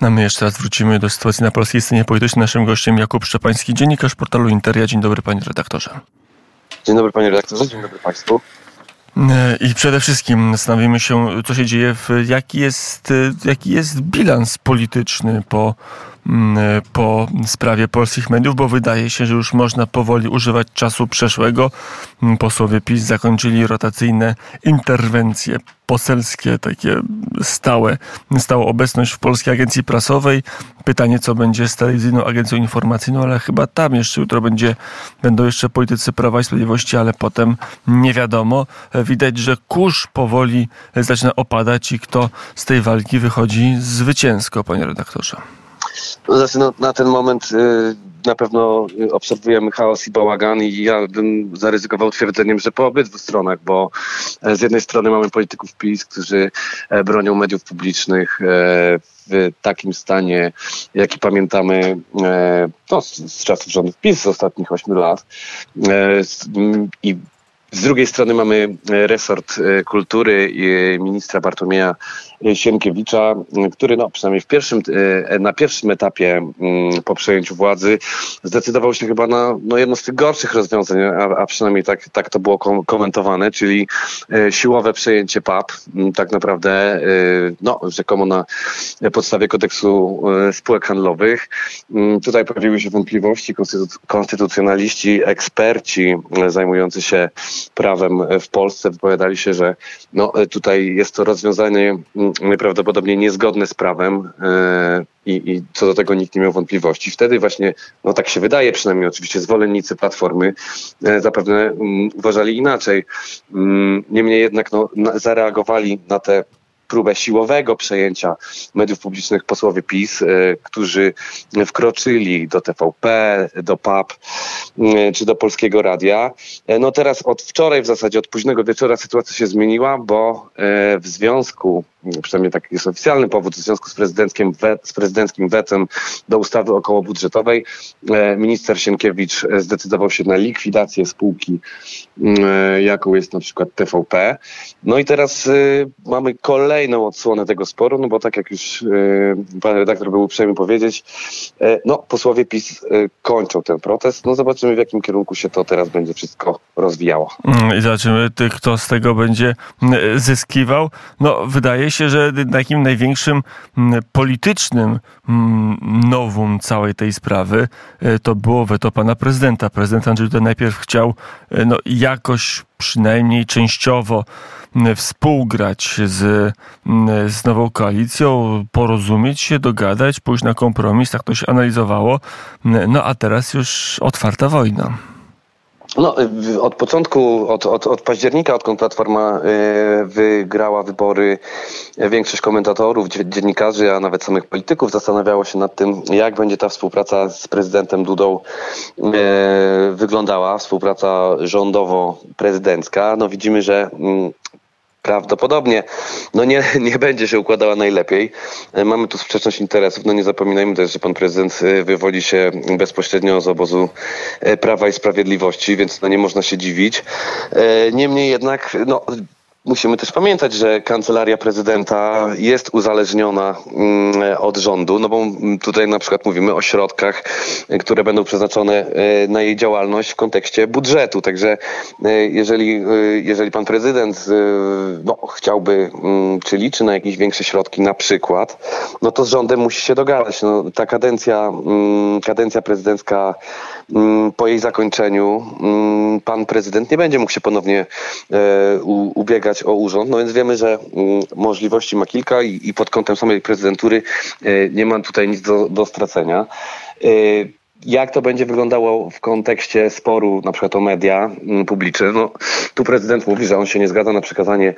A my jeszcze raz wrócimy do sytuacji na polskiej scenie politycznej. Naszym gościem Jakub Szczepański, dziennikarz portalu Interia. Dzień dobry panie redaktorze. Dzień dobry panie redaktorze, dzień dobry państwu. E, I przede wszystkim zastanowimy się, co się dzieje, w, jaki, jest, e, jaki jest bilans polityczny po, po sprawie polskich mediów, bo wydaje się, że już można powoli używać czasu przeszłego. Mm, posłowie PiS zakończyli rotacyjne interwencje poselskie, takie stałe, stałą obecność w Polskiej Agencji Prasowej. Pytanie, co będzie z telewizyjną agencją informacyjną, ale chyba tam jeszcze jutro będzie, będą jeszcze politycy Prawa i Sprawiedliwości, ale potem nie wiadomo. Widać, że kurz powoli zaczyna opadać i kto z tej walki wychodzi zwycięsko, panie redaktorze. Znaczy, no, na ten moment y, na pewno obserwujemy chaos i bałagan i ja bym zaryzykował twierdzeniem, że po obydwu stronach, bo e, z jednej strony mamy polityków PiS, którzy e, bronią mediów publicznych e, w takim stanie, jaki pamiętamy no, z, czasów rządów PiS z ostatnich ośmiu lat i z drugiej strony mamy resort kultury i ministra Bartłomieja Sienkiewicza, który no, przynajmniej w pierwszym, e, na pierwszym etapie mm, po przejęciu władzy zdecydował się chyba na no, jedno z tych gorszych rozwiązań, a, a przynajmniej tak, tak to było komentowane, czyli e, siłowe przejęcie PAP, mm, tak naprawdę e, no, rzekomo na podstawie kodeksu spółek handlowych. Mm, tutaj pojawiły się wątpliwości, konstytucjonaliści, eksperci zajmujący się prawem w Polsce wypowiadali się, że no, tutaj jest to rozwiązanie najprawdopodobniej niezgodne z prawem e, i, i, co do tego nikt nie miał wątpliwości. Wtedy właśnie, no tak się wydaje przynajmniej oczywiście, zwolennicy Platformy e, zapewne mm, uważali inaczej. Mm, niemniej jednak no, zareagowali na te próbę siłowego przejęcia mediów publicznych posłowie PiS, e, którzy wkroczyli do TVP, do PAP czy do Polskiego Radia. E, no teraz od wczoraj w zasadzie, od późnego wieczora sytuacja się zmieniła, bo w związku przynajmniej taki jest oficjalny powód, w związku z prezydenckim, z prezydenckim wetem do ustawy okołobudżetowej, minister Sienkiewicz zdecydował się na likwidację spółki, jaką jest na przykład TVP. No i teraz mamy kolejną odsłonę tego sporu, no bo tak jak już y, pan redaktor był uprzejmy powiedzieć, y, no posłowie PiS y, kończą ten protest. No zobaczymy w jakim kierunku się to teraz będzie wszystko rozwijało. Mm, I zobaczymy, kto z tego będzie mm, zyskiwał. No wydaje się, że takim największym mm, politycznym nowum całej tej sprawy to było weto pana prezydenta. Prezydent Andrzej Duda najpierw chciał no, jakoś przynajmniej częściowo współgrać z, z nową koalicją, porozumieć się, dogadać, pójść na kompromis, tak to się analizowało. No a teraz już otwarta wojna. No, od początku, od, od, od października, odkąd Platforma y, wygrała wybory, większość komentatorów, dziennikarzy, a nawet samych polityków zastanawiało się nad tym, jak będzie ta współpraca z prezydentem Dudą y, wyglądała, współpraca rządowo-prezydencka. No widzimy, że mm, prawdopodobnie no nie, nie będzie się układała najlepiej. E, mamy tu sprzeczność interesów. No nie zapominajmy też, że pan prezydent e, wywodzi się bezpośrednio z obozu e, Prawa i Sprawiedliwości, więc no nie można się dziwić. Niemniej jednak no, Musimy też pamiętać, że kancelaria prezydenta jest uzależniona mm, od rządu, no bo tutaj na przykład mówimy o środkach, które będą przeznaczone e, na jej działalność w kontekście budżetu. Także e, jeżeli, e, jeżeli pan prezydent no, chciałby, mm, czy liczy na jakieś większe środki na przykład, no to z rządem musi się dogadać. No, ta kadencja, mm, kadencja prezydencka po jej zakończeniu pan prezydent nie będzie mógł się ponownie ubiegać o urząd, no więc wiemy, że mm, możliwości ma kilka i, pod kątem samej prezydentury e, nie ma tutaj nic do, do stracenia. Jak to będzie wyglądało w kontekście sporu na przykład o media mm, publiczne? No, tu prezydent mówi, że on się nie zgadza na przekazanie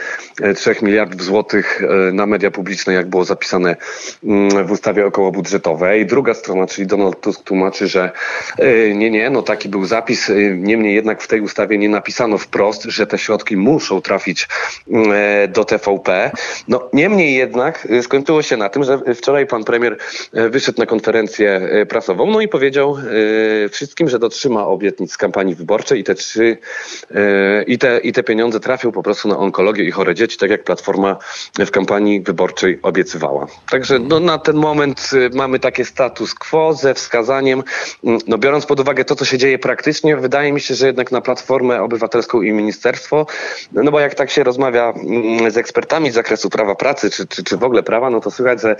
3 e, miliardów złotych e, na media publiczne, jak było zapisane mm, w ustawie okołobudżetowej. Druga strona, czyli Donald Tusk tłumaczy, że e, nie, nie, no taki był zapis. Niemniej jednak w tej ustawie nie napisano wprost, że te środki muszą trafić mm, do TVP. No, niemniej jednak skończyło się na tym, że wczoraj pan premier wyszedł na konferencję prasową, no i powiedział, e, wszystkim, że dotrzyma obietnic z kampanii wyborczej i te trzy e, i, te, i te pieniądze trafią po prostu na onkologię i chore dzieci, tak jak Platforma w kampanii wyborczej obiecywała. Także no, na ten moment mamy takie status quo ze wskazaniem, mm, no biorąc pod uwagę to, co się dzieje praktycznie, wydaje mi się, że jednak na Platformę Obywatelską i Ministerstwo, no bo jak tak się rozmawia mm, z ekspertami z zakresu prawa pracy, czy, czy, czy w ogóle prawa, no to słychać, że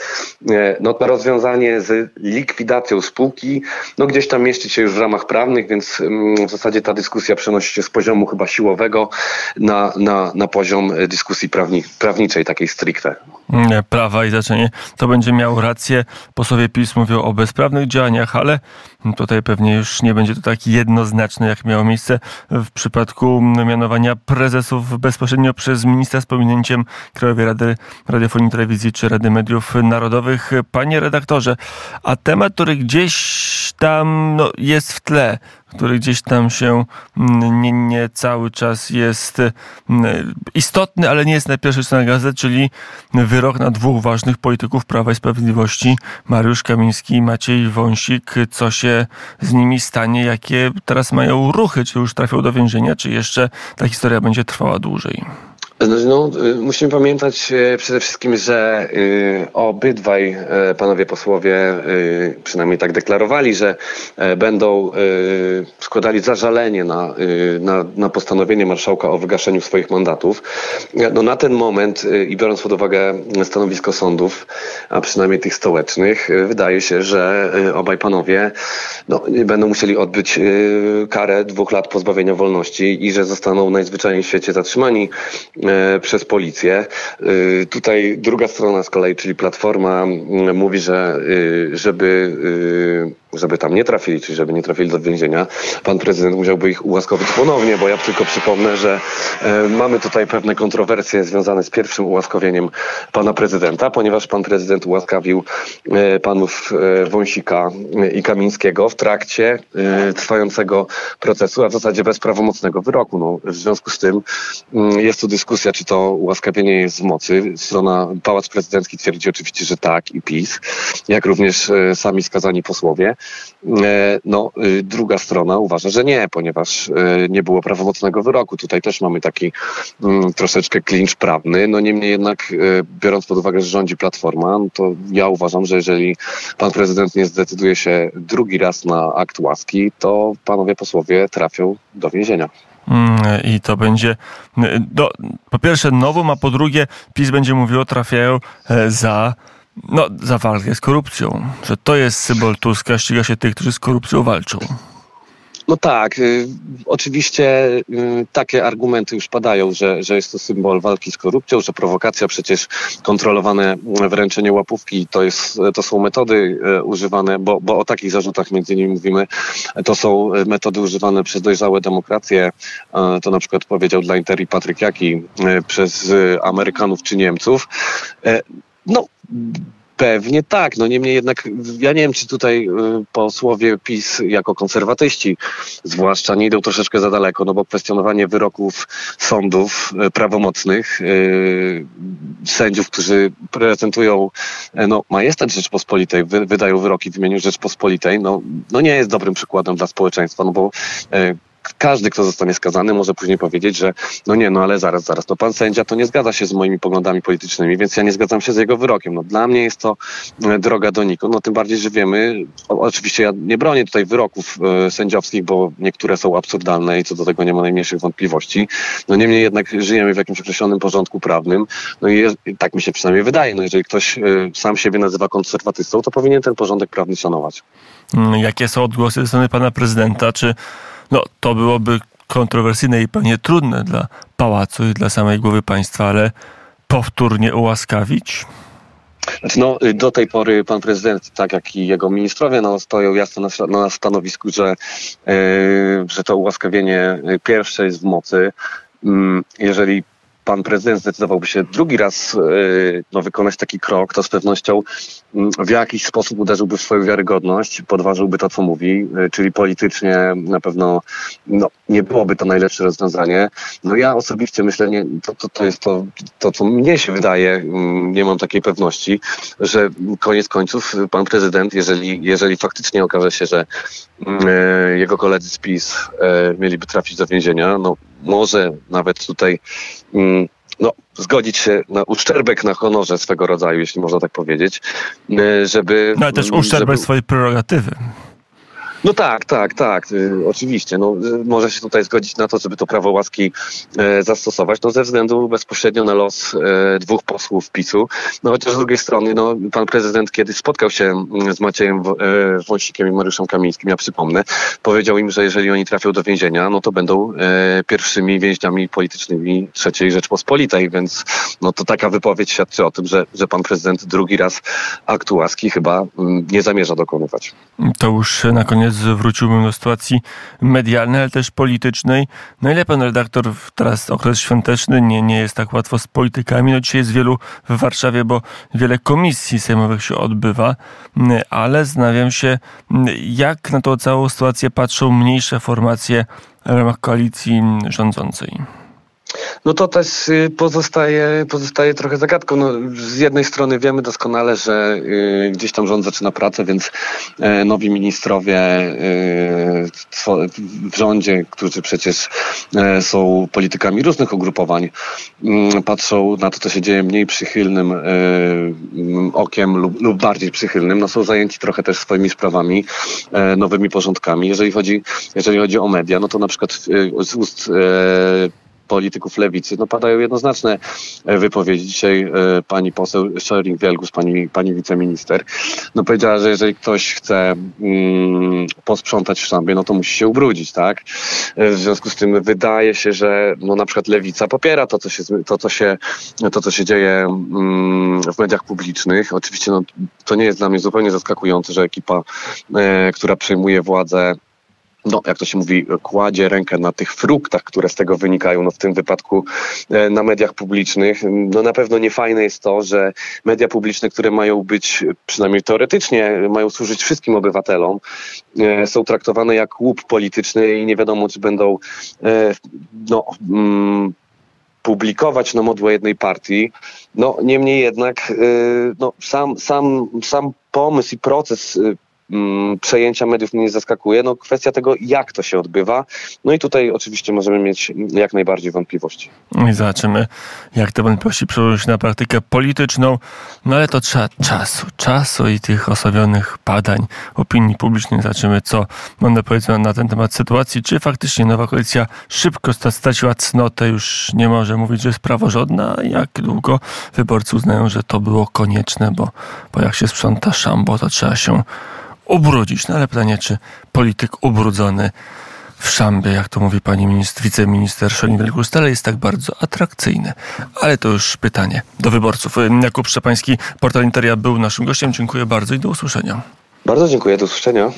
no, to rozwiązanie z likwidacją spółki, no gdzieś tam mieści się już w ramach prawnych, więc mm, w zasadzie ta dyskusja przenosi się z poziomu chyba siłowego na, na, na poziom dyskusji prawni, prawniczej, takiej stricte. Prawa i zaczenie to będzie miał rację. Posłowie PiS mówią o bezprawnych działaniach, ale tutaj pewnie już nie będzie to tak jednoznaczne, jak miało miejsce w przypadku mianowania prezesów bezpośrednio przez ministra z pominięciem Krajowej Rady Radiofonii i Telewizji czy Rady Mediów Narodowych. Panie redaktorze, a temat, który gdzieś tam no, jest w tle, który gdzieś tam się mm, nie, nie, cały czas jest mm, istotny, ale nie jest na pierwszej stronie gazet, czyli wyrok na dwóch ważnych polityków Prawa i Sprawiedliwości, Mariusz Kamiński i Maciej Wąsik. Co się z nimi stanie? Jakie teraz mają ruchy? Czy już trafią do więzienia, czy jeszcze ta historia będzie trwała dłużej? Znaczy, no, y, musimy pamiętać y, przede wszystkim, że y, obydwaj panowie posłowie przynajmniej tak deklarowali, że będą składali zażalenie na, na, na postanowienie marszałka o wygaszeniu swoich mandatów. No, na ten moment i biorąc pod uwagę stanowisko sądów, a przynajmniej tych stołecznych, wydaje się, że obaj panowie no, będą musieli odbyć karę dwóch lat pozbawienia wolności i że zostaną najzwyczajniej w świecie zatrzymani E, przez policję. E, tutaj druga strona z kolei, czyli Platforma mówi, że e, żeby żeby tam nie trafili, czyli żeby nie trafili do więzienia, pan prezydent musiałby ich ułaskawić ponownie, bo ja tylko przypomnę, że e, mamy tutaj pewne kontrowersje związane z pierwszym ułaskawieniem pana prezydenta, ponieważ pan prezydent ułaskawił e, panów e, Wąsika i Kamińskiego w trakcie e, trwającego procesu, a w zasadzie bez prawomocnego wyroku. No, w związku z tym mm, jest tu dyskusja, czy to ułaskawienie jest w mocy. Strona Pałac Prezydencki twierdzi oczywiście, że tak i PiS, jak również e, sami skazani posłowie. E, no, y, druga strona uważa, że nie, ponieważ e, nie było prawomocnego wyroku. Tutaj też mamy taki mm, troszeczkę klincz prawny. No niemniej jednak, e, biorąc pod uwagę, że rządzi Platforma, no to ja uważam, że jeżeli pan prezydent nie zdecyduje się drugi raz na akt łaski, to panowie posłowie trafią do więzienia. Mm, I to będzie do, po pierwsze nową, a po drugie PiS będzie mówiło trafiają za no, za walkę z korupcją. Że to jest symbol Tuska, ściga się tych, którzy z korupcją walczą. No tak, y, oczywiście y, takie argumenty już padają, że, że jest to symbol walki z korupcją, że prowokacja, przecież kontrolowane wręczenie łapówki to, jest, to są metody y, używane, bo, bo o takich zarzutach między innymi mówimy, to są metody używane przez dojrzałe demokracje, to na przykład powiedział dla Interi Patryk Jaki, przez Amerykanów czy Niemców. No, Pewnie tak, no niemniej jednak ja nie wiem, czy tutaj y, posłowie PiS jako konserwatyści zwłaszcza nie idą troszeczkę za daleko, no bo kwestionowanie wyroków sądów y, prawomocnych, yy, sędziów, którzy prezentują no, majestat Rzeczpospolitej, wy, wydają wyroki w imieniu Rzeczpospolitej, no, no nie jest dobrym przykładem dla społeczeństwa, no bo każdy, kto zostanie skazany, może później powiedzieć, że no nie, no ale zaraz, zaraz, to pan sędzia to nie zgadza się z moimi poglądami politycznymi, więc ja nie zgadzam się z jego wyrokiem. No dla mnie jest to e, droga do nikąd, no tym bardziej, że wiemy, oczywiście ja nie bronię tutaj wyroków e, sędziowskich, bo niektóre są absurdalne i co do tego nie ma najmniejszych wątpliwości. No niemniej jednak żyjemy w jakimś określonym porządku prawnym, no i tak mi się przynajmniej wydaje, no jeżeli ktoś e, sam siebie nazywa konserwatystą, to powinien ten porządek prawny szanować. Mm, jakie są odgłosy ze strony pana prezydenta? Czy no, to byłoby kontrowersyjne i pewnie trudne dla pałacu i dla samej głowy państwa, ale powtórnie ułaskawić? Znaczy, no, do tej pory pan prezydent, tak jak i jego ministrowie, no, stoją jasno na, na stanowisku, że, yy, że to ułaskawienie pierwsze jest w mocy. Yy, jeżeli pan prezydent zdecydowałby się drugi raz no, wykonać taki krok, to z pewnością mm, w jakiś sposób uderzyłby w swoją wiarygodność, podważyłby to, co mówi, czyli politycznie na pewno no, nie byłoby to najlepsze rozwiązanie. No ja osobiście myślę, nie, to, to, to jest to, to, co mnie się wydaje, mm, nie mam takiej pewności, że koniec końców pan prezydent, jeżeli, jeżeli faktycznie okaże się, że mm, e, jego koledzy z PiS e, mieliby trafić do więzienia, no może nawet tutaj mm, no, zgodzić się na uszczerbek na honorze swego rodzaju, jeśli można tak powiedzieć, e, żeby... No ale też uszczerbek żeby... swojej prerogatywy. No tak, tak, tak, y, oczywiście. No, y, może się tutaj zgodzić na to, żeby to prawo łaski e, zastosować, no ze względu bezpośrednio na los dwóch posłów PiSu. No chociaż z drugiej strony, no pan prezydent kiedy spotkał się mm, z Maciejem Wąsikiem i Mariuszem Kamińskim, ja przypomnę, powiedział im, że jeżeli oni trafią do więzienia, no to będą pierwszymi więźniami politycznymi III Rzeczpospolitej, więc no to taka wypowiedź świadczy o tym, że, że pan prezydent drugi raz aktu łaski chyba mm, nie zamierza dokonywać. To już na koniec koniec wróciłbym do sytuacji medialnej, ale też politycznej. No ile pan redaktor, teraz okres świąteczny, nie, nie jest tak łatwo z politykami. No dzisiaj jest wielu w Warszawie, bo wiele komisji sejmowych się odbywa, ale zastanawiam się, jak na tą całą sytuację patrzą mniejsze formacje w ramach koalicji rządzącej. No to też y, pozostaje, pozostaje trochę zagadką. No, z jednej strony wiemy doskonale, że y, gdzieś tam rząd zaczyna pracę, więc y, nowi ministrowie w rządzie, którzy przecież są politykami różnych ugrupowań, y, patrzą na to, co się dzieje mniej przychylnym okiem lub, lub, bardziej przychylnym. No, są zajęci trochę też swoimi sprawami, nowymi porządkami. Jeżeli chodzi, jeżeli chodzi o media, no to na przykład z ust polityków lewicy, no padają jednoznaczne e, wypowiedzi. Dzisiaj e, pani poseł Schering-Wielgus, pani, pani wiceminister, no powiedziała, że jeżeli ktoś chce mm, posprzątać w szambie, no to musi się ubrudzić, tak? E, w związku z tym wydaje się, że no na przykład lewica popiera to, co się, to, co się, to, co się dzieje mm, w mediach publicznych. Oczywiście no, to nie jest dla mnie zupełnie zaskakujące, że ekipa, e, która przejmuje władzę no, jak to się mówi, kładzie rękę na tych fruktach, które z tego wynikają, no w tym wypadku e, na mediach publicznych. No na pewno niefajne jest to, że media publiczne, które mają być, przynajmniej teoretycznie, mają służyć wszystkim obywatelom, e, są traktowane jak łup polityczny i nie wiadomo, czy będą e, no, mm, publikować na modłę jednej partii. No niemniej jednak no, sam, sam, sam pomysł i proces przejęcia mediów mnie nie zaskakuje. No kwestia tego, jak to się odbywa. No i tutaj oczywiście możemy mieć jak najbardziej wątpliwości. No I zobaczymy, jak te wątpliwości przełożą się na praktykę polityczną. No ale to trzeba czasu, czasu i tych osłabionych badań opinii publicznej. Zobaczymy, co będę powiedział na ten temat sytuacji. Czy faktycznie nowa koalicja szybko straciła cnotę, już nie może mówić, że jest praworządna, jak długo wyborcy uznają, że to było konieczne, bo, bo jak się sprząta szambo, to trzeba się ubrudzić. No ale pytanie, czy polityk ubrudzony w szambie, jak to mówi pani minister, wiceminister Szolin Stale jest tak bardzo atrakcyjny. Ale to już pytanie do wyborców. Jakub Szczepański, portal Interia był naszym gościem. Dziękuję bardzo i do usłyszenia. Bardzo dziękuję, do usłyszenia.